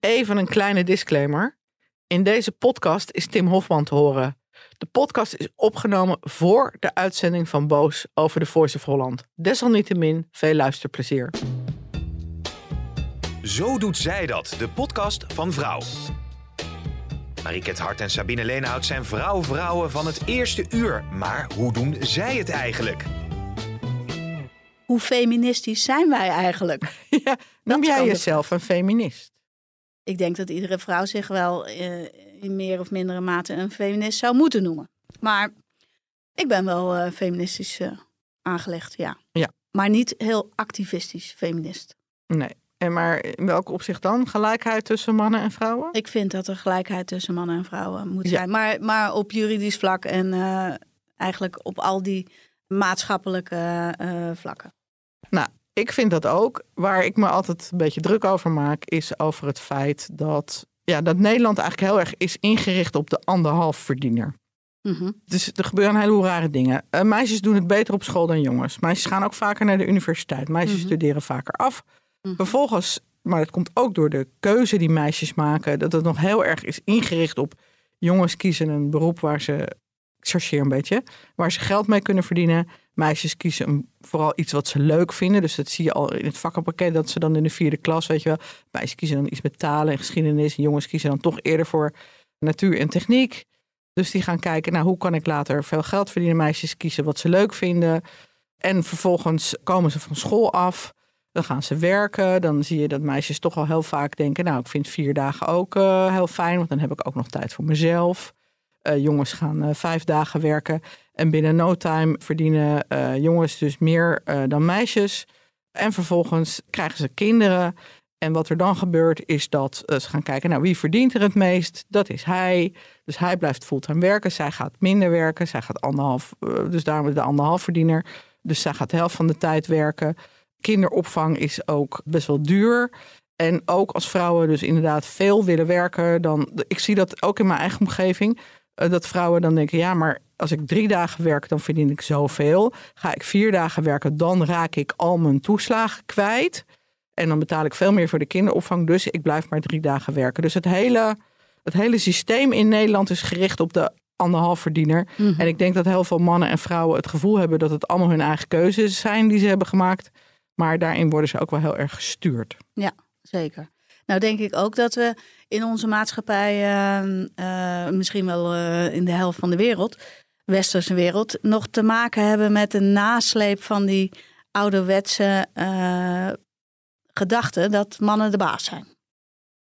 Even een kleine disclaimer. In deze podcast is Tim Hofman te horen. De podcast is opgenomen voor de uitzending van Boos over de Voice of Holland. Desalniettemin veel luisterplezier. Zo doet zij dat, de podcast van Vrouw. Mariket Hart en Sabine Leenhout zijn vrouw-vrouwen van het eerste uur. Maar hoe doen zij het eigenlijk? Hoe feministisch zijn wij eigenlijk? Ja, noem Dat jij jezelf een feminist? Ik denk dat iedere vrouw zich wel eh, in meer of mindere mate een feminist zou moeten noemen. Maar ik ben wel eh, feministisch eh, aangelegd, ja. Ja. Maar niet heel activistisch feminist. Nee. En maar in welk opzicht dan? Gelijkheid tussen mannen en vrouwen? Ik vind dat er gelijkheid tussen mannen en vrouwen moet Ja. zijn. Maar, maar op juridisch vlak en eigenlijk op al die maatschappelijke vlakken. Nou, ik vind dat ook. Waar ik me altijd een beetje druk over maak, is over het feit dat, ja, dat Nederland eigenlijk heel erg is ingericht op de anderhalf verdiener. Mhm. Dus er gebeuren hele rare dingen. Eh, meisjes doen het beter op school dan jongens. Meisjes gaan ook vaker naar de universiteit. Meisjes Mhm. studeren vaker af. Mhm. Vervolgens, maar dat komt ook door de keuze die meisjes maken, dat het nog heel erg is ingericht op jongens kiezen een beroep waar ze, ik chargeer een beetje, waar ze geld mee kunnen verdienen. Meisjes kiezen vooral iets wat ze leuk vinden. Dus dat zie je al in het vakkenpakket dat ze dan in de vierde klas, weet je wel. Meisjes kiezen dan iets met talen en geschiedenis. En jongens kiezen dan toch eerder voor natuur en techniek. Dus die gaan kijken, nou, hoe kan ik later veel geld verdienen? Meisjes kiezen wat ze leuk vinden. En vervolgens komen ze van school af. Dan gaan ze werken. Dan zie je dat meisjes toch al heel vaak denken, nou, ik vind vier dagen ook eh, heel fijn, want dan heb ik ook nog tijd voor mezelf. Eh, jongens gaan eh, vijf dagen werken. En binnen no time verdienen eh, jongens dus meer dan meisjes. En vervolgens krijgen ze kinderen. En wat er dan gebeurt is dat ze gaan kijken, nou wie verdient er het meest? Dat is hij. Dus hij blijft fulltime werken. Zij gaat minder werken. Zij gaat anderhalf, dus daarom de anderhalf verdiener. Dus zij gaat de helft van de tijd werken. Kinderopvang is ook best wel duur. En ook als vrouwen dus inderdaad veel willen werken, dan. Ik zie dat ook in mijn eigen omgeving. Eh, Dat vrouwen dan denken, ja, maar als ik drie dagen werk, dan verdien ik zoveel. Ga ik vier dagen werken, dan raak ik al mijn toeslagen kwijt. En dan betaal ik veel meer voor de kinderopvang. Dus ik blijf maar drie dagen werken. Dus het hele, het hele systeem in Nederland is gericht op de anderhalf verdiener. Mhm. En ik denk dat heel veel mannen en vrouwen het gevoel hebben dat het allemaal hun eigen keuzes zijn die ze hebben gemaakt. Maar daarin worden ze ook wel heel erg gestuurd. Zeker. Nou denk ik ook dat we in onze maatschappij, eh, eh, misschien wel eh, in de helft van de wereld, westerse wereld, nog te maken hebben met een nasleep van die ouderwetse eh gedachte dat mannen de baas zijn.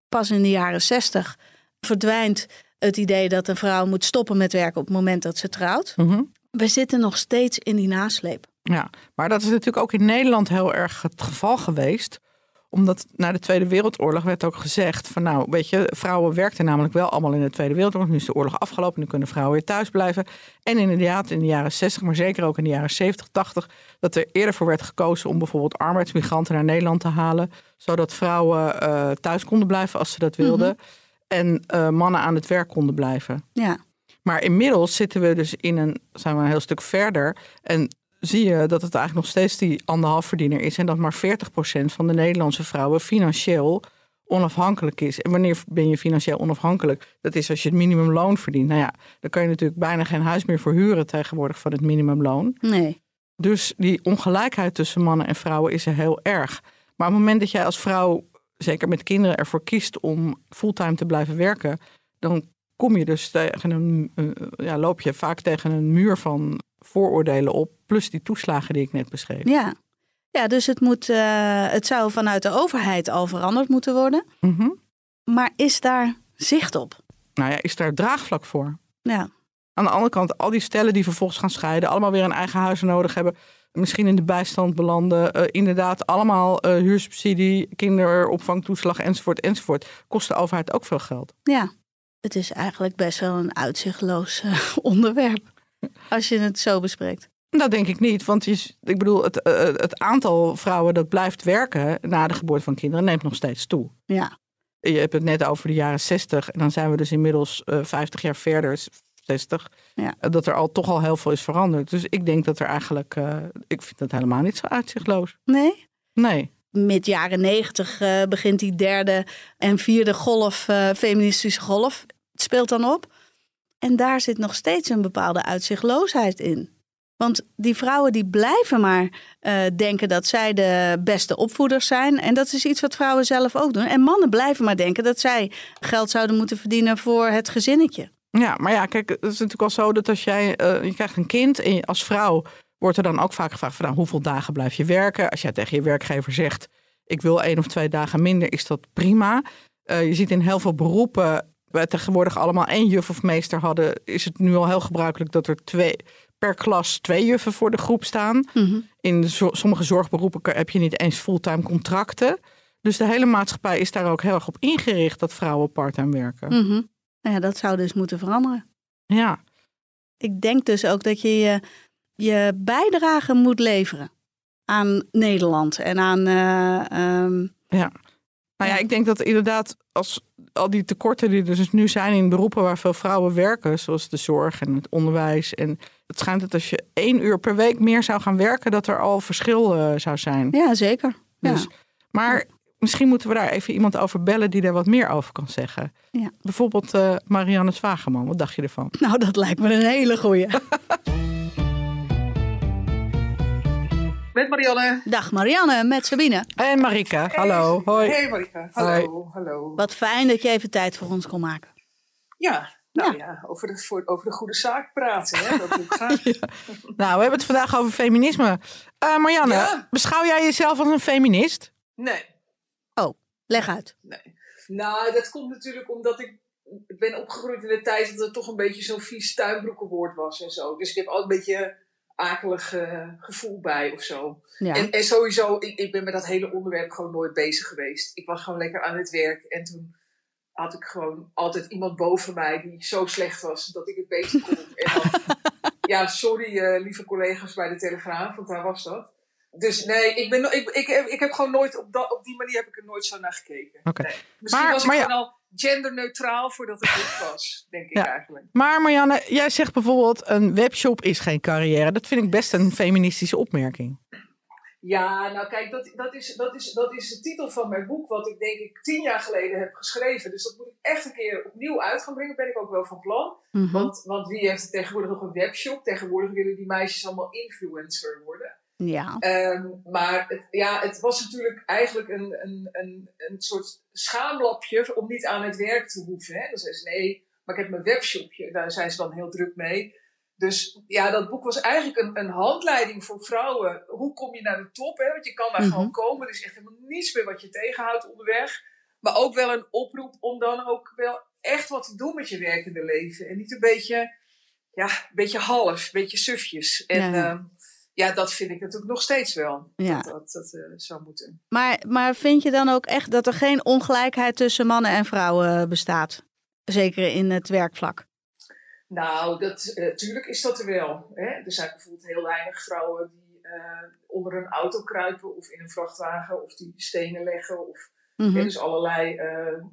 Pas in de jaren zestig verdwijnt het idee dat een vrouw moet stoppen met werken op het moment dat ze trouwt. Mhm. We zitten nog steeds in die nasleep. Ja, maar dat is natuurlijk ook in Nederland heel erg het geval geweest. Omdat na de Tweede Wereldoorlog werd ook gezegd van nou, weet je, vrouwen werkten namelijk wel allemaal in de Tweede Wereldoorlog. Nu is de oorlog afgelopen, nu kunnen vrouwen weer thuis blijven. En inderdaad in de jaren 60, maar zeker ook in de jaren 70, 80, dat er eerder voor werd gekozen om bijvoorbeeld arbeidsmigranten naar Nederland te halen. Zodat vrouwen eh, thuis konden blijven als ze dat wilden. En eh, mannen aan het werk konden blijven. Ja, Maar inmiddels zitten we dus in een, zijn we een heel stuk verder. En zie je dat het eigenlijk nog steeds die anderhalf verdiener is. En dat maar 40% van de Nederlandse vrouwen financieel onafhankelijk is. En wanneer ben je financieel onafhankelijk? Dat is als je het minimumloon verdient. Nou ja, dan kan je natuurlijk bijna geen huis meer voor huren tegenwoordig van het minimumloon. nee. Dus die ongelijkheid tussen mannen en vrouwen is er heel erg. Maar op het moment dat jij als vrouw, zeker met kinderen, ervoor kiest om fulltime te blijven werken, dan kom je dus tegen een, eh, ja, loop je vaak tegen een muur van vooroordelen op, plus die toeslagen die ik net beschreef. Ja. Ja, dus het, moet, eh, het zou vanuit de overheid al veranderd moeten worden. Mhm. Maar is daar zicht op? Nou ja, is daar draagvlak voor? Ja, Aan de andere kant, al die stellen die vervolgens gaan scheiden, allemaal weer een eigen huis nodig hebben. misschien in de bijstand belanden. Uh, inderdaad, allemaal uh, huursubsidie, kinderopvangtoeslag enzovoort enzovoort. Kost de overheid ook veel geld. Ja, het is eigenlijk best wel een uitzichtloos onderwerp. Als je het zo bespreekt. Dat denk ik niet, want je, ik bedoel, het, het aantal vrouwen dat blijft werken na de geboorte van kinderen neemt nog steeds toe. Ja. Je hebt het net over de jaren 60 en dan zijn we dus inmiddels 50 jaar verder, 60. Ja. Dat er al toch al heel veel is veranderd. Dus ik denk dat er eigenlijk, ik vind dat helemaal niet zo uitzichtloos. Nee? Nee mid jaren negentig uh, begint die derde en vierde golf, uh, feministische golf. Het speelt dan op. En daar zit nog steeds een bepaalde uitzichtloosheid in. Want die vrouwen die blijven maar uh, denken dat zij de beste opvoeders zijn. En dat is iets wat vrouwen zelf ook doen. En mannen blijven maar denken dat zij geld zouden moeten verdienen voor het gezinnetje. Ja, maar ja, kijk, het is natuurlijk al zo dat als jij, je krijgt een kind en als vrouw wordt er dan ook vaak gevraagd van nou, hoeveel dagen blijf je werken? Als jij tegen je werkgever zegt, ik wil één of twee dagen minder, is dat prima. Uh, je ziet in heel veel beroepen, we tegenwoordig allemaal één juf of meester hadden, is het nu al heel gebruikelijk dat er twee, per klas twee juffen voor de groep staan. Mm-hmm. In sommige zorgberoepen heb je niet eens fulltime contracten. Dus de hele maatschappij is daar ook heel erg op ingericht dat vrouwen parttime werken. Mm-hmm. Nou ja, dat zou dus moeten veranderen. Ja. Ik denk dus ook dat je je je bijdrage moet leveren aan Nederland en aan. Uh, ja. Nou ja, ik denk dat inderdaad, als al die tekorten die er dus nu zijn in beroepen waar veel vrouwen werken, zoals de zorg en het onderwijs. En het schijnt dat als je één uur per week meer zou gaan werken, dat er al verschil uh, zou zijn. Ja, zeker. Dus, ja. Maar misschien moeten we daar even iemand over bellen die daar wat meer over kan zeggen. Ja. Bijvoorbeeld uh, Marianne Zwageman. Wat dacht je ervan? Nou, dat lijkt me een hele goeie. Met Marianne. Dag Marianne, met Sabine. En Marika, hallo. Hoi. Hey Marika, hallo. hallo. Wat fijn dat je even tijd voor ons kon maken. Ja, nou ja, over, de, voor, over de goede zaak praten. Hè? Dat doe ik graag. Nou, we hebben het vandaag over feminisme. Uh, Marianne, beschouw jij jezelf als een feminist? Nee. Oh, leg uit. Nee. Nou, dat komt natuurlijk omdat ik ben opgegroeid in de tijd dat het toch een beetje zo'n vies tuinbroekenwoord was en zo. Dus ik heb altijd een beetje akelig uh, gevoel bij of zo. Ja. En, en, sowieso, ik, ik ben met dat hele onderwerp gewoon nooit bezig geweest. Ik was gewoon lekker aan het werk en toen had ik gewoon altijd iemand boven mij die zo slecht was dat ik het beter kon. en dan, ja, sorry uh, lieve collega's bij de Telegraaf, want daar was dat. Dus nee, ik, ben, ik, ik, ik heb gewoon nooit op, dat, op die manier heb ik er nooit zo naar gekeken. Okay. Nee. Misschien maar, was ik ja. al genderneutraal voordat het dit was, denk ik Ja. eigenlijk. Maar Marianne, jij zegt bijvoorbeeld een webshop is geen carrière. Dat vind ik best een feministische opmerking. Ja, nou kijk, dat, dat, is, dat, is, dat is de titel van mijn boek, wat ik denk ik tien jaar geleden heb geschreven. Dus dat moet ik echt een keer opnieuw uit gaan brengen, ben ik ook wel van plan. Mhm. Want, want wie heeft tegenwoordig nog een webshop? Tegenwoordig willen die meisjes allemaal influencer worden. Ja. Ehm, maar het, ja, het was natuurlijk eigenlijk een, een, een, een soort schaamlapje om niet aan het werk te hoeven. Hè? Dan zei ze, nee, maar ik heb mijn webshopje. Daar zijn ze dan heel druk mee. Dus ja, dat boek was eigenlijk een, een handleiding voor vrouwen. Hoe kom je naar de top? Hè? Want je kan daar Mhm. gewoon komen. Er is echt helemaal niets meer wat je tegenhoudt onderweg. Maar ook wel een oproep om dan ook wel echt wat te doen met je werkende leven. En niet een beetje, ja, een beetje half, een beetje sufjes. En Ja, ja. Ja, dat vind ik natuurlijk nog steeds wel. Ja. Dat dat, dat eh, zou moeten. Maar, maar vind je dan ook echt dat er geen ongelijkheid tussen mannen en vrouwen bestaat? Zeker in het werkvlak. Nou, dat, eh, is dat er wel. Hè? Er zijn bijvoorbeeld heel weinig vrouwen die eh, onder een auto kruipen of in een vrachtwagen of die stenen leggen. Of Mhm. hè, dus allerlei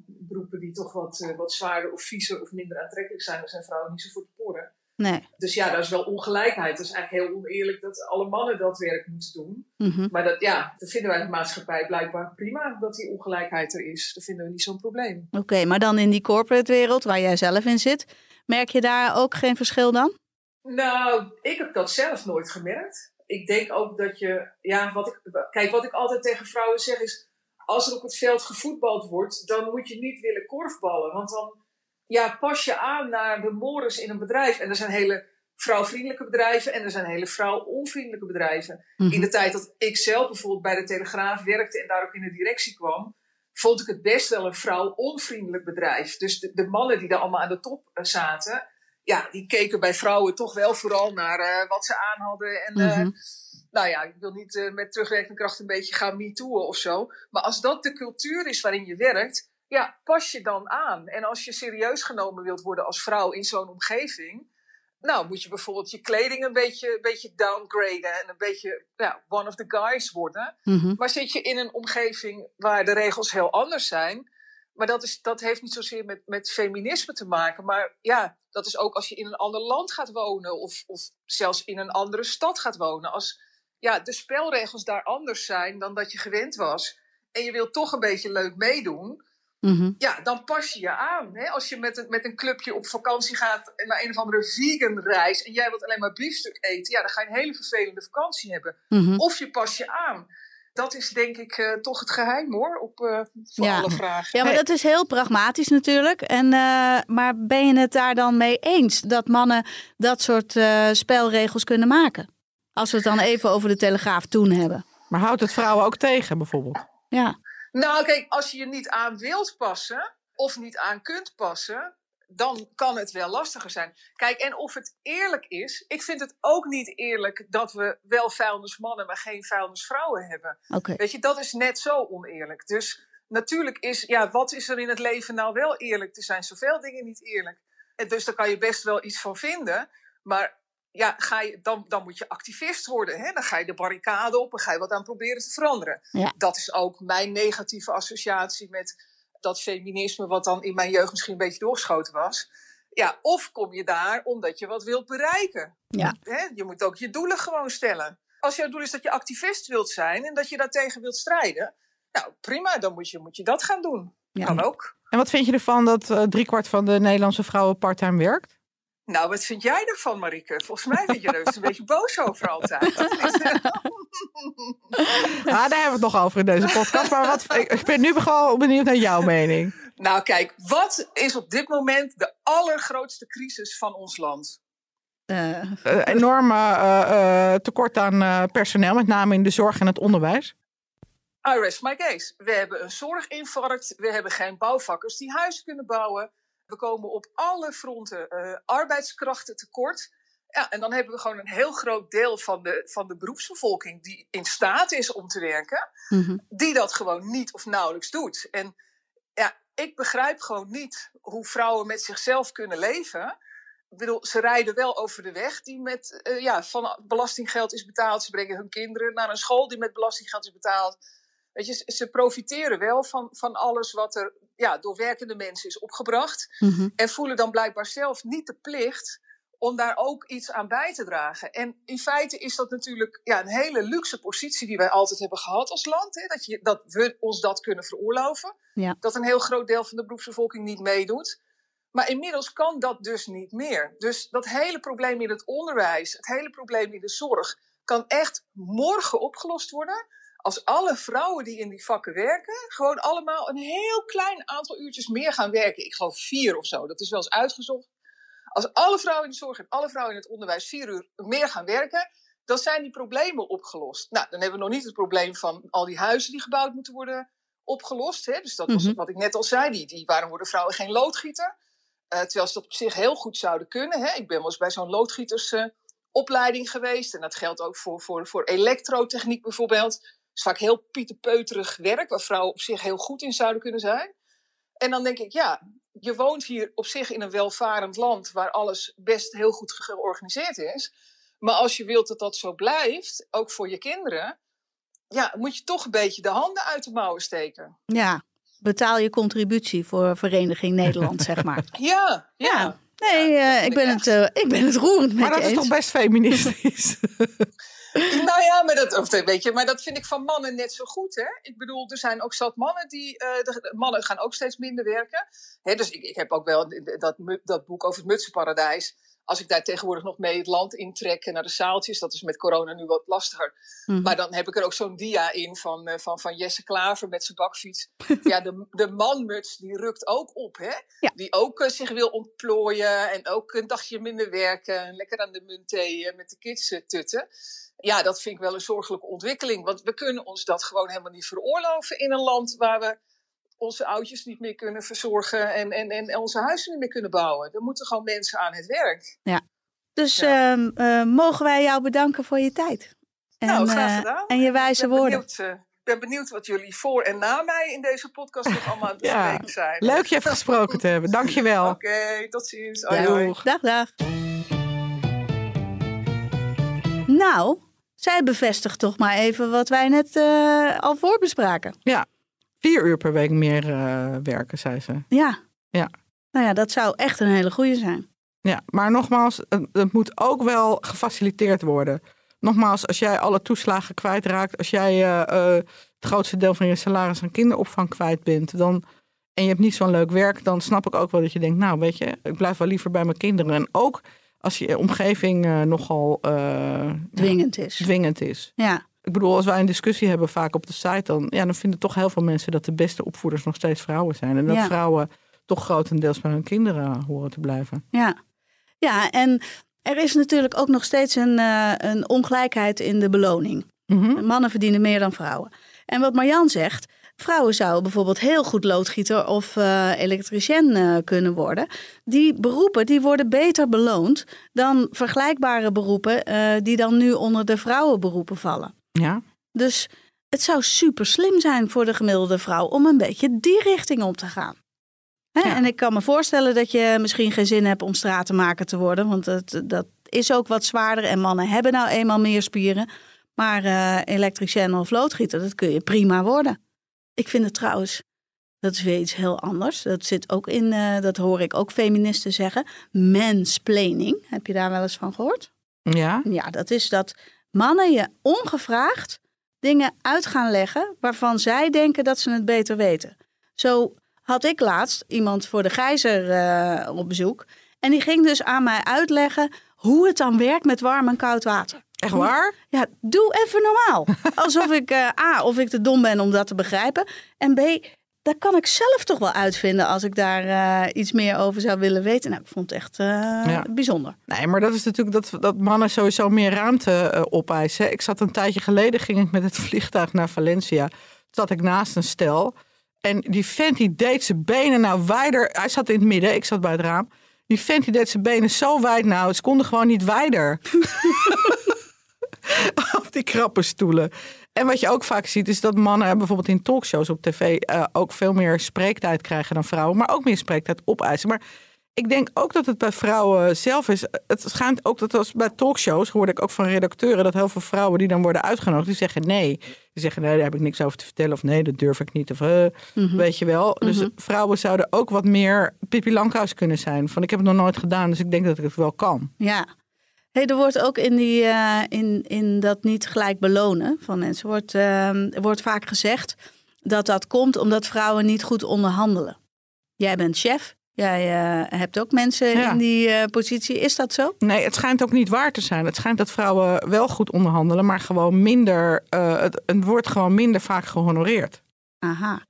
beroepen die toch wat, wat zwaarder of viezer of minder aantrekkelijk zijn. Daar zijn vrouwen niet zo voor te porren. Nee. Dus ja, daar is wel ongelijkheid. Het is eigenlijk heel oneerlijk dat alle mannen dat werk moeten doen. Mhm. Maar dat, ja, dat vinden wij in de maatschappij blijkbaar prima dat die ongelijkheid er is. Dat vinden we niet zo'n probleem. Oké, maar dan in die corporate wereld waar jij zelf in zit, merk je daar ook geen verschil dan? Nou, ik heb dat zelf nooit gemerkt. Ik denk ook dat je, ja, wat ik, kijk, wat ik altijd tegen vrouwen zeg is, als er op het veld gevoetbald wordt, dan moet je niet willen korfballen. Want dan, ja, pas je aan naar de mores in een bedrijf. En er zijn hele vrouwvriendelijke bedrijven en er zijn hele vrouwonvriendelijke bedrijven. Mhm. In de tijd dat ik zelf bijvoorbeeld bij de Telegraaf werkte en daar ook in de directie kwam, vond ik het best wel een vrouwonvriendelijk bedrijf. Dus de, de mannen die daar allemaal aan de top eh, zaten, ja, die keken bij vrouwen toch wel vooral naar eh, wat ze aan hadden. En, eh, Mhm. nou ja, ik wil niet uh, met terugwerkende kracht een beetje gaan metooen of zo. Maar als dat de cultuur is waarin je werkt, ja, pas je dan aan. En als je serieus genomen wilt worden als vrouw in zo'n omgeving, nou moet je bijvoorbeeld je kleding een beetje, een beetje downgraden en een beetje ja, one of the guys worden. Mhm. Maar zit je in een omgeving waar de regels heel anders zijn, maar dat, is, dat heeft niet zozeer met, met feminisme te maken. Maar ja, dat is ook als je in een ander land gaat wonen. Of, of zelfs in een andere stad gaat wonen. Als ja, de spelregels daar anders zijn dan dat je gewend was. En je wilt toch een beetje leuk meedoen. Mhm. Ja, dan pas je je aan. Hè? Als je met een, met een clubje op vakantie gaat naar een of andere vegan reis. En jij wilt alleen maar biefstuk eten. Ja, dan ga je een hele vervelende vakantie hebben. Mhm. Of je pas je aan. Dat is denk ik eh, toch het geheim hoor, op, eh, voor Ja. alle vragen. Ja, maar dat is heel pragmatisch natuurlijk. En, eh, maar ben je het daar dan mee eens dat mannen dat soort eh, spelregels kunnen maken? Als we het dan even over de Telegraaf toen hebben. Maar houdt het vrouwen ook tegen bijvoorbeeld? Ja, Nou, kijk, als je je niet aan wilt passen of niet aan kunt passen, dan kan het wel lastiger zijn. Kijk, en of het eerlijk is, ik vind het ook niet eerlijk dat we wel vuilnismannen, maar geen vuilnisvrouwen hebben. Weet je, dat is net zo oneerlijk. Dus natuurlijk is, ja, wat is er in het leven nou wel eerlijk? Er zijn zoveel dingen niet eerlijk. En dus daar kan je best wel iets van vinden. Maar ja, ga je, dan, dan moet je activist worden. Hè? Dan ga je de barricade op en ga je wat aan proberen te veranderen. Ja. Dat is ook mijn negatieve associatie met dat feminisme, wat dan in mijn jeugd misschien een beetje doorgeschoten was. Ja, of kom je daar omdat je wat wilt bereiken. Ja. Hè? Je moet ook je doelen gewoon stellen. Als jouw doel is dat je activist wilt zijn en dat je daartegen wilt strijden, nou prima, dan moet je, moet je dat gaan doen. Ja. Kan ook. En wat vind je ervan dat eh, driekwart van de Nederlandse vrouwen parttime werkt? Nou, wat vind jij ervan, Marieke? Volgens mij ben je er dus een beetje boos over altijd. Ja, daar hebben we het nog over in deze podcast. Maar wat, ik, ben nu gewoon benieuwd naar jouw mening. nou, kijk, wat is op dit moment de allergrootste crisis van ons land? Eh, enorme eh, eh, tekort aan personeel, met name in de zorg en het onderwijs. I rest my case. We hebben een zorginfarct. We hebben geen bouwvakkers die huizen kunnen bouwen. We komen op alle fronten eh, arbeidskrachten tekort. Ja, en dan hebben we gewoon een heel groot deel van de, van de beroepsbevolking die in staat is om te werken, mhm. die dat gewoon niet of nauwelijks doet. En ja, ik begrijp gewoon niet hoe vrouwen met zichzelf kunnen leven. Ik bedoel, ze rijden wel over de weg die met eh, ja, van belastinggeld is betaald. Ze brengen hun kinderen naar een school die met belastinggeld is betaald. Weet je, ze- profiteren wel van, van alles wat er ja, door werkende mensen is opgebracht. Mhm. En voelen dan blijkbaar zelf niet de plicht om daar ook iets aan bij te dragen. En in feite is dat natuurlijk ja, een hele luxe positie die wij altijd hebben gehad als land. Hè? Dat, je, dat we ons dat kunnen veroorloven. Ja. Dat een heel groot deel van de beroepsbevolking niet meedoet. Maar inmiddels kan dat dus niet meer. Dus dat hele probleem in het onderwijs, het hele probleem in de zorg, kan echt morgen opgelost worden. Als alle vrouwen die in die vakken werken, gewoon allemaal een heel klein aantal uurtjes meer gaan werken. Ik geloof vier of zo, dat is wel eens uitgezocht. Als alle vrouwen in de zorg en alle vrouwen in het onderwijs vier uur meer gaan werken, dan zijn die problemen opgelost. Nou, dan hebben we nog niet het probleem van al die huizen die gebouwd moeten worden opgelost. Hè? Dus dat was Mhm. wat ik net al zei, die, die, waarom worden vrouwen geen loodgieter? Eh, terwijl ze dat op zich heel goed zouden kunnen. Hè? Ik ben wel eens bij zo'n loodgietersopleiding geweest. En dat geldt ook voor, voor, voor elektrotechniek bijvoorbeeld. Het is vaak heel pieterpeuterig werk, waar vrouwen op zich heel goed in zouden kunnen zijn. En dan denk ik, ja, je woont hier op zich in een welvarend land waar alles best heel goed ge- georganiseerd is. Maar als je wilt dat dat zo blijft, ook voor je kinderen, ja, moet je toch een beetje de handen uit de mouwen steken. ja, betaal je contributie voor Vereniging Nederland, zeg maar. Ja, ja. Ja. Nee, Ja, eh, ik, ben echt. het, eh, ik ben het roerend met Maar dat je is eens. toch best feministisch? Nou ja, maar dat, of, weet je, maar dat vind ik van mannen net zo goed. Hè? Ik bedoel, er zijn ook zat mannen die. eh, de, mannen gaan ook steeds minder werken. Hè, dus ik, ik heb ook wel dat, dat boek over het mutsenparadijs. Als ik daar tegenwoordig nog mee het land intrek naar de zaaltjes, dat is met corona nu wat lastiger. Mhm. Maar dan heb ik er ook zo'n dia in van, eh, van, van Jesse Klaver met zijn bakfiets. ja, de, de manmuts die rukt ook op, hè? Ja. Die ook eh, zich wil ontplooien en ook een dagje minder werken. En lekker aan de munt thee eh, met de kids eh, tutten. Ja, dat vind ik wel een zorgelijke ontwikkeling. Want we kunnen ons dat gewoon helemaal niet veroorloven in een land waar we onze oudjes niet meer kunnen verzorgen en, en, en onze huizen niet meer kunnen bouwen. Er moeten gewoon mensen aan het werk. Dus Ja. ehm, eh, mogen wij jou bedanken voor je tijd? En, nou, graag eh, gedaan. en je wijze Ik ben woorden. benieuwd, eh, Ik ben benieuwd wat jullie voor en na mij in deze podcast nog allemaal aan het Ja, bespreken zijn. Leuk je even gesproken te hebben. Dankjewel. Oké, tot ziens. Doeg. Dag, dag. Nou, zij bevestigt toch maar even wat wij net eh, al voorbespraken. Vier uur per week meer eh, werken, zei ze. Ja. Ja. Nou ja, dat zou echt een hele goede zijn. Ja, maar nogmaals, het, moet ook wel gefaciliteerd worden. Nogmaals, als jij alle toeslagen kwijtraakt, als jij eh, eh, het grootste deel van je salaris aan kinderopvang kwijt bent, dan, en je hebt niet zo'n leuk werk, dan snap ik ook wel dat je denkt, nou weet je, ik blijf wel liever bij mijn kinderen. En ook als je omgeving nogal eh, Dwingend is. dwingend is. Ja. Ik bedoel, als wij een discussie hebben vaak op de site, dan, ja, dan vinden toch heel veel mensen dat de beste opvoeders nog steeds vrouwen zijn. En dat Ja. vrouwen toch grotendeels bij hun kinderen horen te blijven. Ja. ja, en er is natuurlijk ook nog steeds een, eh, een ongelijkheid in de beloning. Mhm. Mannen verdienen meer dan vrouwen. En wat Marjan zegt, vrouwen zouden bijvoorbeeld heel goed loodgieter of eh elektricien eh, kunnen worden. Die beroepen die worden beter beloond dan vergelijkbare beroepen die dan nu onder de vrouwenberoepen vallen. Ja, Dus het zou super slim zijn voor de gemiddelde vrouw om een beetje die richting op te gaan. Hè? Ja. En ik kan me voorstellen dat je misschien geen zin hebt om stratenmaker te worden, want het, dat is ook wat zwaarder en mannen hebben nou eenmaal meer spieren. Maar eh elektricien of loodgieter, dat kun je prima worden. Ik vind het trouwens, dat is weer iets heel anders. Dat zit ook in, eh, dat hoor ik ook feministen zeggen, mansplaining. Heb je daar wel eens van gehoord? ja. Ja, dat is dat mannen je ongevraagd dingen uit gaan leggen waarvan zij denken dat ze het beter weten. Zo had ik laatst iemand voor de gijzer eh, op bezoek. En die ging dus aan mij uitleggen hoe het dan werkt met warm en koud water. Echt waar? Ja, doe even normaal. Alsof ik eh, A, of ik te dom ben om dat te begrijpen. En B, dat kan ik zelf toch wel uitvinden als ik daar eh, iets meer over zou willen weten. Nou, ik vond het echt eh, Ja. bijzonder. Nee, maar dat is natuurlijk dat, dat mannen sowieso meer ruimte eh, opeisen. Ik zat een tijdje geleden, ging ik met het vliegtuig naar Valencia. Zat ik naast een stel. En die vent die deed zijn benen nou wijder. Hij zat in het midden, ik zat bij het raam. Die vent die deed zijn benen zo wijd nou, ze konden gewoon niet wijder. Op die krappe stoelen. En wat je ook vaak ziet, is dat mannen bijvoorbeeld in talkshows op tv eh, ook veel meer spreektijd krijgen dan vrouwen, maar ook meer spreektijd opeisen. Maar ik denk ook dat het bij vrouwen zelf is. Het schijnt ook dat als bij talkshows hoorde ik ook van redacteuren dat heel veel vrouwen die dan worden uitgenodigd, die zeggen nee. Die zeggen nee, daar heb ik niks over te vertellen of nee, dat durf ik niet. Of eh, weet je wel. Dus vrouwen zouden ook wat meer Pippi Lankhuis kunnen zijn. Van ik heb het nog nooit gedaan, dus ik denk dat ik het wel kan. Ja. Hey, er wordt ook in, die, eh, in, in dat niet gelijk belonen van mensen, wordt, ehm, wordt vaak gezegd dat dat komt omdat vrouwen niet goed onderhandelen. Jij bent chef, jij eh, hebt ook mensen Ja. in die eh, positie. Is dat zo? Nee, het schijnt ook niet waar te zijn. Het schijnt dat vrouwen wel goed onderhandelen, maar gewoon minder. eh, het, het wordt gewoon minder vaak gehonoreerd. Aha.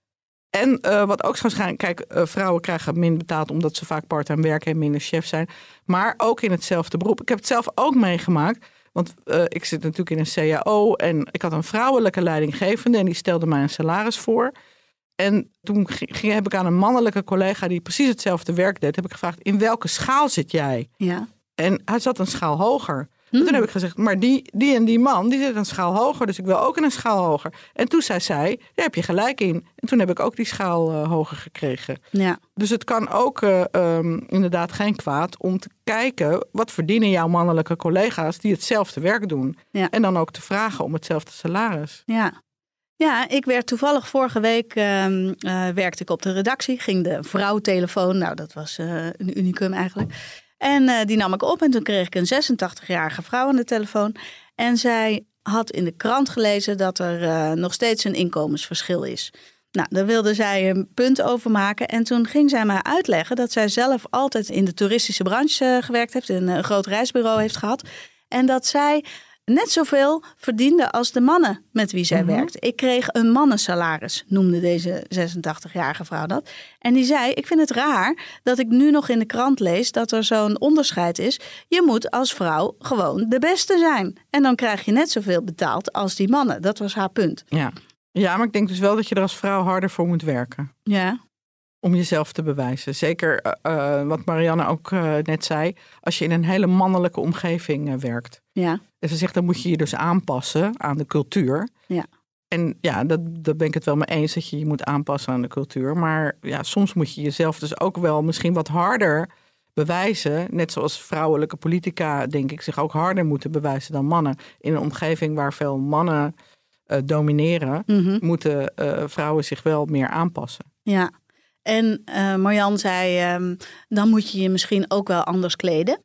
En eh, wat ook zo schijnt, kijk, eh, vrouwen krijgen minder betaald omdat ze vaak part-time werken en minder chef zijn. Maar ook in hetzelfde beroep. Ik heb het zelf ook meegemaakt. Want eh, ik zit natuurlijk in een CAO en ik had een vrouwelijke leidinggevende en die stelde mij een salaris voor. En toen ging- heb ik aan een mannelijke collega die precies hetzelfde werk deed, heb ik gevraagd: in welke schaal zit jij? Ja. En hij zat een schaal hoger. En toen heb ik gezegd, maar die, die en die man, die zit een schaal hoger. Dus ik wil ook in een schaal hoger. En toen zei zij, daar heb je gelijk in. En toen heb ik ook die schaal eh, hoger gekregen. Ja. Dus het kan ook eh, ehm, inderdaad geen kwaad om te kijken... wat verdienen jouw mannelijke collega's die hetzelfde werk doen. Ja. En dan ook te vragen om hetzelfde salaris. Ja. Ja, ik werd toevallig vorige week ehm, eh, werkte ik op de redactie, ging de vrouwtelefoon. Nou, dat was een unicum eigenlijk. En eh, die nam ik op en toen kreeg ik een 86-jarige vrouw aan de telefoon. En zij had in de krant gelezen dat er eh, nog steeds een inkomensverschil is. Nou, daar wilde zij een punt over maken. En toen ging zij mij uitleggen dat zij zelf altijd in de toeristische branche eh, gewerkt heeft, een, een groot reisbureau heeft gehad. En dat zij net zoveel verdiende als de mannen met wie zij werkt. Ik kreeg een mannensalaris, noemde deze 86-jarige vrouw dat. En die zei, ik vind het raar dat ik nu nog in de krant lees dat er zo'n onderscheid is. Je moet als vrouw gewoon de beste zijn. En dan krijg je net zoveel betaald als die mannen. Dat was haar punt. Ja. ja, maar ik denk dus wel dat je er als vrouw harder voor moet werken. Ja, om jezelf te bewijzen. Zeker eh, eh, wat Marianne ook eh, net zei, als je in een hele mannelijke omgeving werkt. Ja, En ze zegt, dan moet je je dus aanpassen aan de cultuur. Ja. En ja, dat, daar ben ik het wel mee eens dat je je moet aanpassen aan de cultuur. Maar ja, soms moet je jezelf dus ook wel misschien wat harder bewijzen. Net zoals vrouwelijke politica, denk ik, zich ook harder moeten bewijzen dan mannen. In een omgeving waar veel mannen domineren, Mhm. moeten vrouwen zich wel meer aanpassen. ja. En eh Marjan zei, ehm, dan moet je je misschien ook wel anders kleden.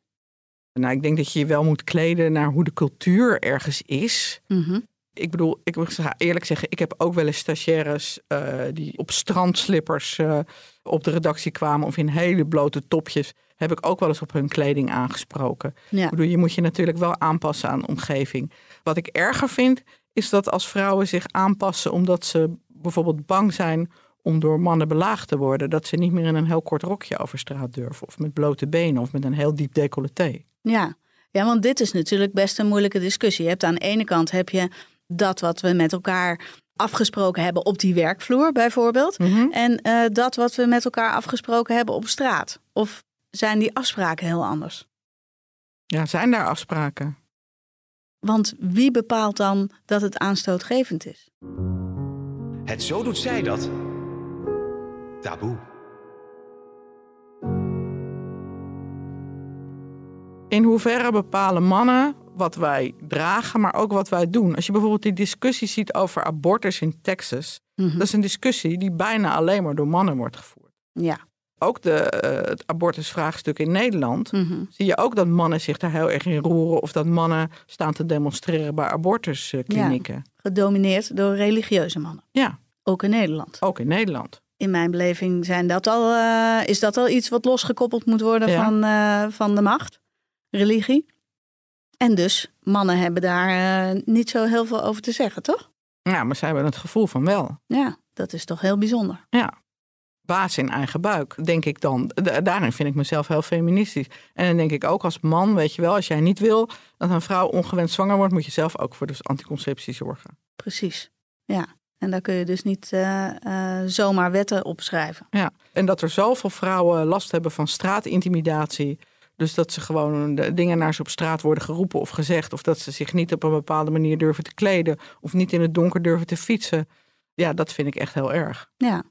Nou, ik denk dat je je wel moet kleden naar hoe de cultuur ergens is. Mhm. Ik bedoel, ik moet eerlijk zeggen, ik heb ook wel eens stagiaires eh, die op strandslippers eh, op de redactie kwamen of in hele blote topjes. Heb ik ook wel eens op hun kleding aangesproken. Ja. Ik bedoel, je moet je natuurlijk wel aanpassen aan de omgeving. Wat ik erger vind, is dat als vrouwen zich aanpassen omdat ze bijvoorbeeld bang zijn om door mannen belaagd te worden, dat ze niet meer in een heel kort rokje over straat durven. Of met blote benen of met een heel diep decolleté. Ja. ja, want dit is natuurlijk best een moeilijke discussie. Je hebt aan de ene kant heb je dat wat we met elkaar afgesproken hebben op die werkvloer bijvoorbeeld. En eh, dat wat we met elkaar afgesproken hebben op straat. Of zijn die afspraken heel anders? Ja, zijn daar afspraken? Want wie bepaalt dan dat het aanstootgevend is? Het zo doet zij dat. Taboe. In hoeverre bepalen mannen wat wij dragen, maar ook wat wij doen? Als je bijvoorbeeld die discussie ziet over abortus in Texas, Mhm. dat is een discussie die bijna alleen maar door mannen wordt gevoerd. Ja. Ook de, eh, het abortusvraagstuk in Nederland Mhm. zie je ook dat mannen zich daar heel erg in roeren of dat mannen staan te demonstreren bij abortusklinieken. Gedomineerd door religieuze mannen. Ja. Ook in Nederland. ook in Nederland. In mijn beleving zijn dat al, eh, is dat al iets wat losgekoppeld moet worden Ja. van, eh, van de macht, religie. En dus, mannen hebben daar eh, niet zo heel veel over te zeggen, toch? Ja, maar zij hebben het gevoel van wel. Ja, dat is toch heel bijzonder. Ja. Baas in eigen buik, denk ik dan. Da- Daarin vind ik mezelf heel feministisch. En dan denk ik ook als man, weet je wel, als jij niet wil dat een vrouw ongewenst zwanger wordt, moet je zelf ook voor de anticonceptie zorgen. Precies. Ja. En daar kun je dus niet eh, eh, zomaar wetten opschrijven. Ja. En dat er zoveel vrouwen last hebben van straatintimidatie. Dus dat ze gewoon de dingen naar ze op straat worden geroepen of gezegd. Of dat ze zich niet op een bepaalde manier durven te kleden. Of niet in het donker durven te fietsen. Ja, dat vind ik echt heel erg. Ja.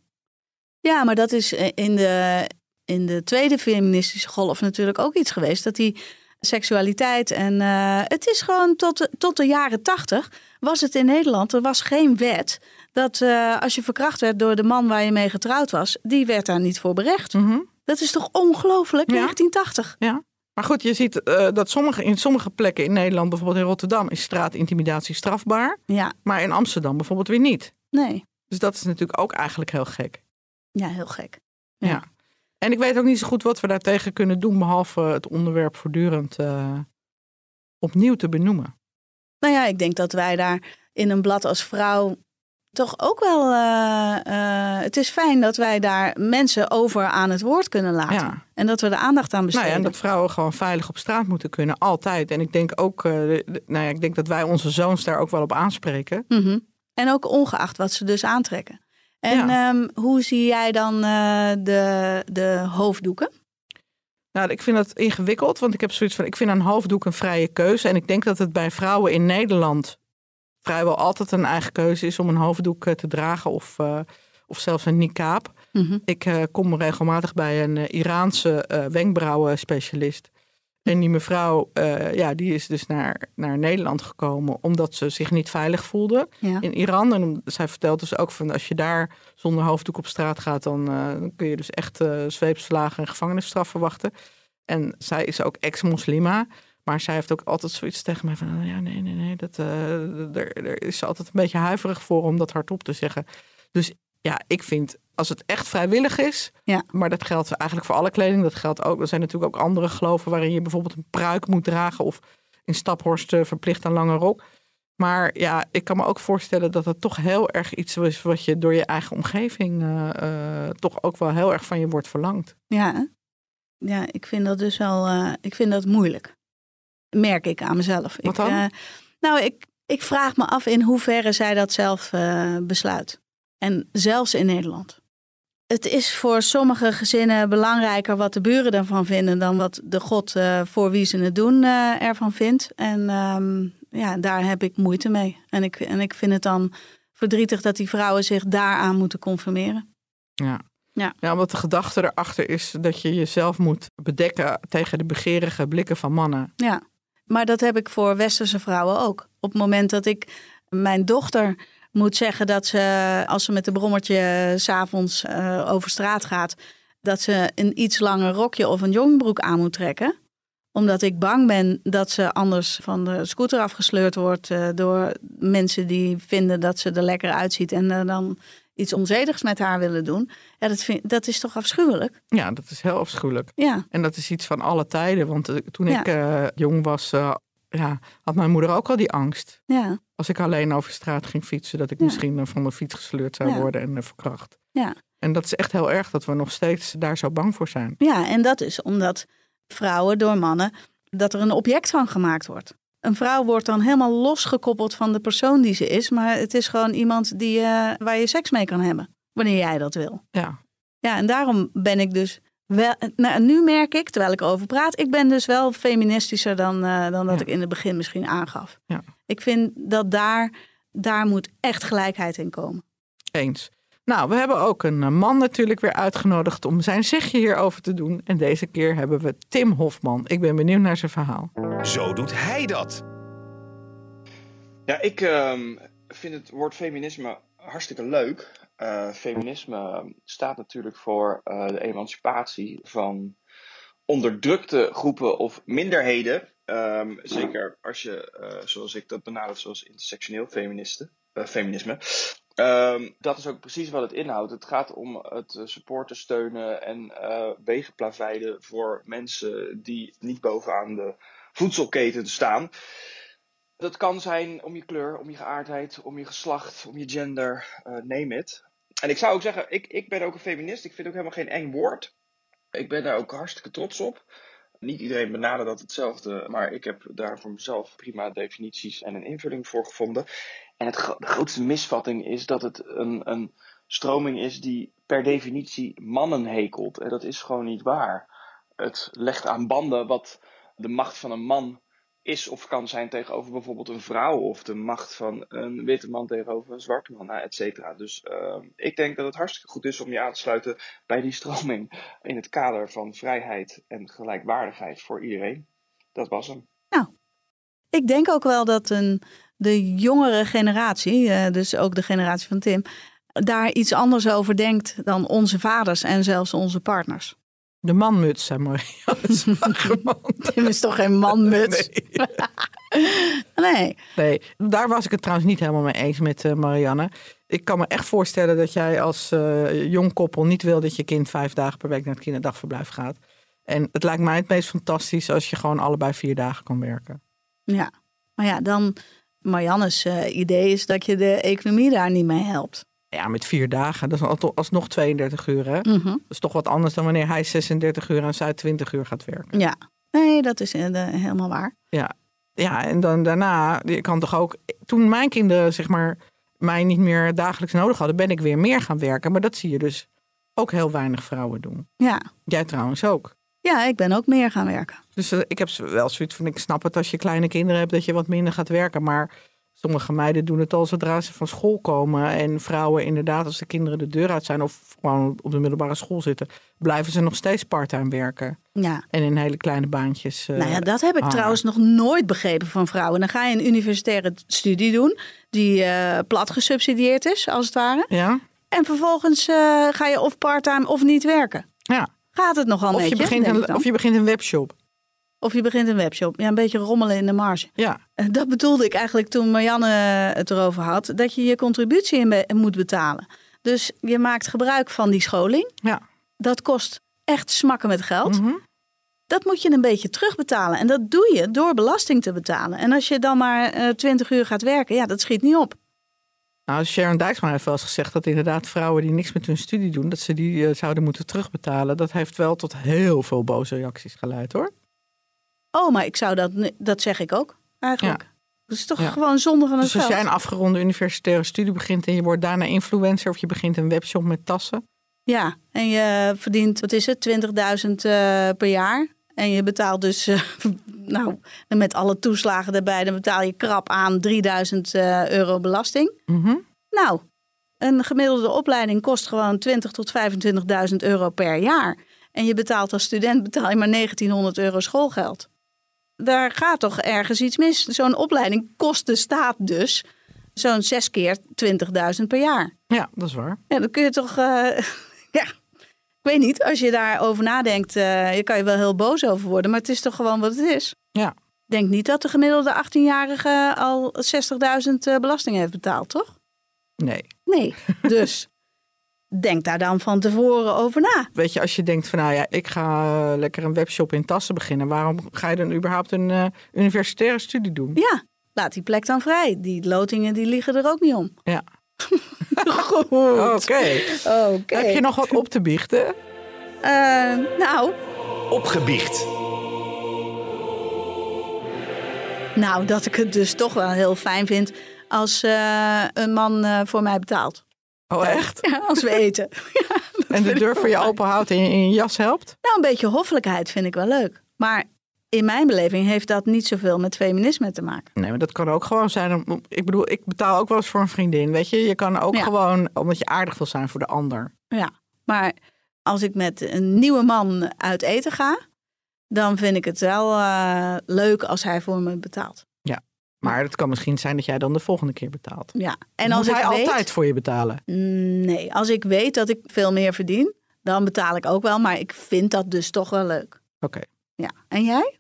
Ja, maar dat is eh, in de, in de tweede feministische golf natuurlijk ook iets geweest. Dat die seksualiteit en eh, het is gewoon tot de, tot de jaren tachtig was het in Nederland. Er was geen wet dat eh, als je verkracht werd door de man waar je mee getrouwd was, die werd daar niet voor berecht. Mhm. Dat is toch ongelooflijk, Ja. 1980. Ja. Maar goed, je ziet eh, dat sommige, in sommige plekken in Nederland, bijvoorbeeld in Rotterdam, is straatintimidatie strafbaar. Ja, Maar in Amsterdam bijvoorbeeld weer niet. nee. Dus dat is natuurlijk ook eigenlijk heel gek. Ja, heel gek. Ja. Ja. En ik weet ook niet zo goed wat we daartegen kunnen doen, behalve het onderwerp voortdurend eh, opnieuw te benoemen. Nou ja, ik denk dat wij daar in een blad als vrouw toch ook wel. eh, eh, het is fijn dat wij daar mensen over aan het woord kunnen laten. Ja. En dat we er aandacht aan Nou besteden. ja, en dat vrouwen gewoon veilig op straat moeten kunnen, altijd. En ik denk ook, de- de- nou ja, ik denk dat wij onze zoons daar ook wel op aanspreken. Mhm. En ook ongeacht wat ze dus aantrekken. En ehm, hoe zie jij dan eh, de, de hoofddoeken? Nou, ik vind dat ingewikkeld, want ik heb zoiets van, ik vind een hoofddoek een vrije keuze. En ik denk dat het bij vrouwen in Nederland vrijwel altijd een eigen keuze is om een hoofddoek eh, te dragen of, eh, of zelfs een niqab. Mhm. Ik kom regelmatig bij een Iraanse eh wenkbrauwenspecialist. En die mevrouw, eh, ja, die is dus naar, naar Nederland gekomen omdat ze zich niet veilig voelde Ja. in Iran. En zij vertelt dus ook van als je daar zonder hoofddoek op straat gaat, dan, eh, dan kun je dus echt eh zweepslagen en gevangenisstraf verwachten. En zij is ook ex-moslima. Maar zij heeft ook altijd zoiets tegen mij van, oh ja, nee, nee, nee, dat, er, er is ze altijd een beetje huiverig voor om dat hardop te zeggen. Dus ja, ik vind, als het echt vrijwillig is, Ja. maar dat geldt eigenlijk voor alle kleding, dat geldt ook, er zijn natuurlijk ook andere geloven waarin je bijvoorbeeld een pruik moet dragen of in Staphorst eh, verplicht een lange rok. Maar ja, ik kan me ook voorstellen dat het toch heel erg iets is wat je door je eigen omgeving eh, eh, toch ook wel heel erg van je wordt verlangd. Ja, ja, ik vind dat dus wel ik vind dat moeilijk. Merk ik aan mezelf. Wat ik, dan? nou, ik, ik vraag me af in hoeverre zij dat zelf besluit. En zelfs in Nederland. Het is voor sommige gezinnen belangrijker wat de buren ervan vinden dan wat de God uh, voor wie ze het doen uh, ervan vindt. En ehm, ja, daar heb ik moeite mee. En ik, en ik vind het dan verdrietig dat die vrouwen zich daaraan moeten conformeren. Ja. Ja. ja, omdat de gedachte erachter is dat je jezelf moet bedekken tegen de begerige blikken van mannen. Ja, maar dat heb ik voor westerse vrouwen ook. Op het moment dat ik mijn dochter moet zeggen dat ze, als ze met de brommertje s'avonds uh, over straat gaat, dat ze een iets langer rokje of een jongbroek aan moet trekken. Omdat ik bang ben dat ze anders van de scooter afgesleurd wordt uh, door mensen die vinden dat ze er lekker uitziet en uh, dan iets onzedigs met haar willen doen. Ja, dat, vind, dat is toch afschuwelijk? Ja, dat is heel afschuwelijk. Ja. En dat is iets van alle tijden. Want toen Ja. ik jong was, ja, had mijn moeder ook al die angst. Ja. Als ik alleen over straat ging fietsen, dat ik Ja. misschien eh, van de fiets gesleurd zou Ja. worden en eh, verkracht. Ja. En dat is echt heel erg dat we nog steeds daar zo bang voor zijn. Ja, en dat is omdat vrouwen door mannen, dat er een object van gemaakt wordt. Een vrouw wordt dan helemaal losgekoppeld van de persoon die ze is, maar het is gewoon iemand die, eh, waar je seks mee kan hebben, wanneer jij dat wil. Ja, Ja, en daarom ben ik dus wel. Nou, nu merk ik, terwijl ik erover praat, ik ben dus wel feministischer dan, eh, dan dat Ja. ik in het begin misschien aangaf. Ja. Ik vind dat daar, daar moet echt gelijkheid in komen. eens. Nou, we hebben ook een eh, man natuurlijk weer uitgenodigd om zijn zegje hierover te doen. En deze keer hebben we Tim Hofman. Ik ben benieuwd naar zijn verhaal. Zo doet hij dat. Ja, ik ehm, vind het woord feminisme hartstikke leuk. Eh, feminisme staat natuurlijk voor eh, de emancipatie van onderdrukte groepen of minderheden. Ehm, zeker als je, eh, zoals ik dat benadert, zoals intersectioneel feministen, feminisme. Ehm, dat is ook precies wat het inhoudt. Het gaat om het supporten, steunen en eh wegen plaveiden voor mensen die niet bovenaan de voedselketen staan. Dat kan zijn om je kleur, om je geaardheid, om je geslacht, om je gender, eh name it. En ik zou ook zeggen, ik, ik ben ook een feminist. Ik vind ook helemaal geen eng woord. Ik ben daar ook hartstikke trots op. Niet iedereen benadert dat hetzelfde, maar ik heb daar voor mezelf prima definities en een invulling voor gevonden. En het, de grootste misvatting is dat het een, een stroming is die per definitie mannen hekelt. En dat is gewoon niet waar. Het legt aan banden wat de macht van een man is of kan zijn tegenover bijvoorbeeld een vrouw of de macht van een witte man tegenover een zwarte man, nou, et cetera. Dus ehm, ik denk dat het hartstikke goed is om je aan te sluiten bij die stroming in het kader van vrijheid en gelijkwaardigheid voor iedereen. Dat was hem. Ik denk ook wel dat een, de jongere generatie, eh, dus ook de generatie van Tim, daar iets anders over denkt dan onze vaders en zelfs onze partners. De manmuts, zei Marianne Zwageman. Tim is toch geen manmuts? Nee. Nee. Nee, daar was ik het trouwens niet helemaal mee eens met eh, Marianne. Ik kan me echt voorstellen dat jij als eh, jong koppel niet wil dat je kind vijf dagen per week naar het kinderdagverblijf gaat. En het lijkt mij het meest fantastisch als je gewoon allebei vier dagen kan werken. Ja. Maar ja, dan Marianne's eh, idee is dat je de economie daar niet mee helpt. Ja, met vier dagen, dat is al- alsnog 32 uur. Hè? Mhm. Dat is toch wat anders dan wanneer hij 36 uur en zij 20 uur gaat werken. Ja. Nee, dat is eh, helemaal waar. Ja, en dan daarna, je kan toch ook. Toen mijn kinderen, zeg maar, mij niet meer dagelijks nodig hadden, ben ik weer meer gaan werken. Maar dat zie je dus ook heel weinig vrouwen doen. Ja. Jij trouwens ook. Ja, ik ben ook meer gaan werken. Dus eh, ik heb wel zoiets van, ik snap het als je kleine kinderen hebt, dat je wat minder gaat werken. Maar sommige meiden doen het al zodra ze van school komen. En vrouwen inderdaad, als de kinderen de deur uit zijn of gewoon op de middelbare school zitten, blijven ze nog steeds parttime werken. Ja. En in hele kleine baantjes. eh, Nou ja, dat heb ik trouwens nog nooit begrepen van vrouwen. Dan ga je een universitaire studie doen, die eh, plat gesubsidieerd is, als het ware. Ja? En vervolgens eh, ga je of parttime of niet werken. Ja. Gaat het nogal Of begint een, of je begint een webshop. Of je begint een webshop. Ja, een beetje rommelen in de marge. Ja. Eh, Dat bedoelde ik eigenlijk toen Marianne het erover had. Dat je je contributie in be- moet betalen. Dus je maakt gebruik van die scholing. Ja. Dat kost echt smakken met geld. Mhm. Dat moet je een beetje terugbetalen. En dat doe je door belasting te betalen. En als je dan maar eh 20 uur gaat werken, ja, dat schiet niet op. Nou, Sharon Dijksma heeft wel eens gezegd dat inderdaad vrouwen die niks met hun studie doen, dat ze die eh, zouden moeten terugbetalen. Dat heeft wel tot heel veel boze reacties geleid hoor. Oh, maar ik zou dat, dat zeg ik ook eigenlijk. Dat is toch Ja. gewoon zonde van het Dus als geld. jij een afgeronde universitaire studie begint en je wordt daarna influencer of je begint een webshop met tassen, Ja, en je verdient, wat is het, 20.000 eh, per jaar. En je betaalt dus, eh, nou, met alle toeslagen erbij, dan betaal je krap aan 3000 eh, euro belasting. Mhm. Nou, een gemiddelde opleiding kost gewoon 20.000 tot 25.000 euro per jaar. En je betaalt als student betaal je maar 1900 euro schoolgeld. Daar gaat toch ergens iets mis. Zo'n opleiding kost de staat dus zo'n zes keer 20.000 per jaar. Ja, dat is waar. Ja, dan kun je toch, eh, ja, ik weet niet, als je daarover nadenkt, eh je kan je wel heel boos over worden, maar het is toch gewoon wat het is. Ja. Ik denk niet dat de gemiddelde 18-jarige al 60.000 eh, belasting heeft betaald, toch? Nee. Nee, dus denk daar dan van tevoren over na. Weet je, als je denkt van nou ja, ik ga eh, lekker een webshop in Tassen beginnen. Waarom ga je dan überhaupt een eh, universitaire studie doen? Ja, laat die plek dan vrij. Die lotingen die liggen er ook niet om. Ja. Goed. Oké. Oké. Heb je nog wat op te biechten? Eh, nou, Opgebiecht. nou, dat ik het dus toch wel heel fijn vind als eh, een man eh, voor mij betaalt. Oh echt? Ja, als we eten. En de deur voor je open houdt en je in je jas helpt? Nou, een beetje hoffelijkheid vind ik wel leuk. Maar in mijn beleving heeft dat niet zoveel met feminisme te maken. Nee, maar dat kan ook gewoon zijn. Ik bedoel, ik betaal ook wel eens voor een vriendin. Weet je, je kan ook Ja. gewoon omdat je aardig wil zijn voor de ander. Ja, maar als ik met een nieuwe man uit eten ga, dan vind ik het wel eh, leuk als hij voor me betaalt. Maar het kan misschien zijn dat jij dan de volgende keer betaalt. Ja, en Moet als ik hij weet, altijd voor je betalen? Nee, als ik weet dat ik veel meer verdien, dan betaal ik ook wel. Maar ik vind dat dus toch wel leuk. Oké, Ja, en jij?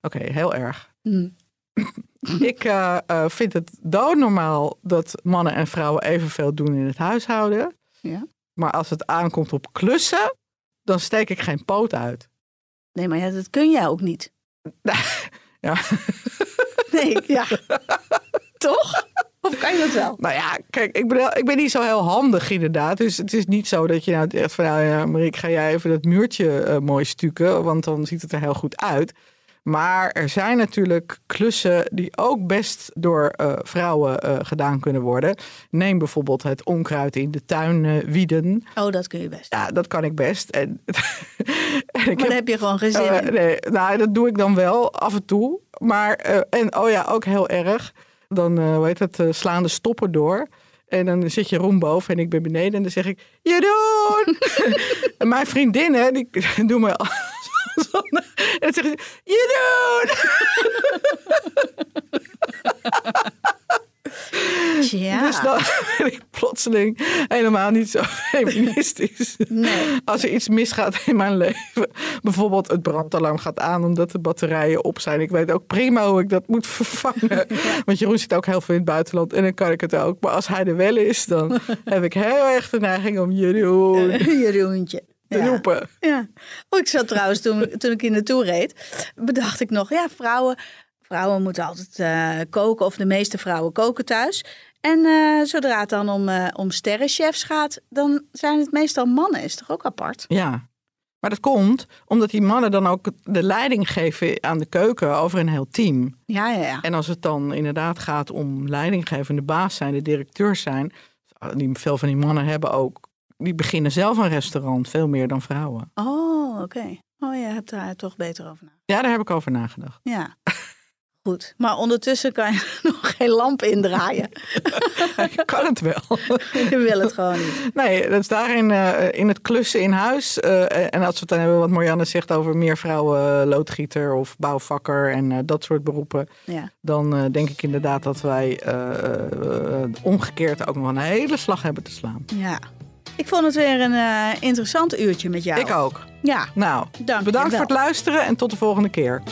oké, heel erg. Hm. Ik eh, eh, vind het doodnormaal dat mannen en vrouwen evenveel doen in het huishouden. Ja. Maar als het aankomt op klussen, dan steek ik geen poot uit. Nee, maar ja, dat kun jij ook niet. Ja. Nee, ja. Toch? Of kan je dat wel? Nou ja, kijk, ik ben, ik ben niet zo heel handig inderdaad. Dus het is niet zo dat je nou echt van... Nou ja, Mariek, ga jij even dat muurtje eh, mooi stukken? Want dan ziet het er heel goed uit. Maar er zijn natuurlijk klussen die ook best door eh, vrouwen eh, gedaan kunnen worden. Neem bijvoorbeeld het onkruid in de tuin wieden. Oh, dat kun je best. Ja, dat kan ik best. En, en ik maar daar heb je gewoon geen zin eh, nee, nou, dat doe ik dan wel af en toe. Maar, en oh ja, ook heel erg. Dan, hoe heet het, slaan de stoppen door. En dan zit Jeroen boven en ik ben beneden. En dan zeg ik, Jeroen! en mijn vriendinnen, die doen me... en dan zeggen ze, Jeroen! Ja. Dus dan ben ik plotseling helemaal niet zo feministisch. Nee. Als er iets misgaat in mijn leven. Bijvoorbeeld het brandalarm gaat aan omdat de batterijen op zijn. Ik weet ook prima hoe ik dat moet vervangen. Want Jeroen zit ook heel veel in het buitenland en dan kan ik het ook. Maar als hij er wel is, dan heb ik heel erg de neiging om Jeroen Jeroentje. Te Ja. roepen. Ja. Oh, ik zat trouwens, toen, toen ik hier naartoe reed, bedacht ik nog, ja, vrouwen, vrouwen moeten altijd eh, koken, of de meeste vrouwen koken thuis. En eh, zodra het dan om, eh, om sterrenchefs gaat, dan zijn het meestal mannen. Is toch ook apart? Ja. Maar dat komt omdat die mannen dan ook de leiding geven aan de keuken over een heel team. Ja, ja, ja. En als het dan inderdaad gaat om leidinggevende baas zijn, de directeurs zijn, die veel van die mannen hebben ook, die beginnen zelf een restaurant, veel meer dan vrouwen. Oh, oké. Oh, je hebt daar toch beter over na. Ja, daar heb ik over nagedacht. Ja. Goed. Maar ondertussen kan je nog geen lamp indraaien. Ik kan het wel. Je wil het gewoon niet. Nee, dat is daarin eh, in het klussen in huis. eh, en als we het dan hebben wat Marianne zegt over meer vrouwen, eh, loodgieter of bouwvakker en eh, dat soort beroepen. Ja. Dan eh, denk ik inderdaad dat wij eh, eh, omgekeerd ook nog een hele slag hebben te slaan. ja. Ik vond het weer een eh, interessant uurtje met jou. Ik ook. Ja, Nou, Dank bedankt voor het luisteren en tot de volgende keer.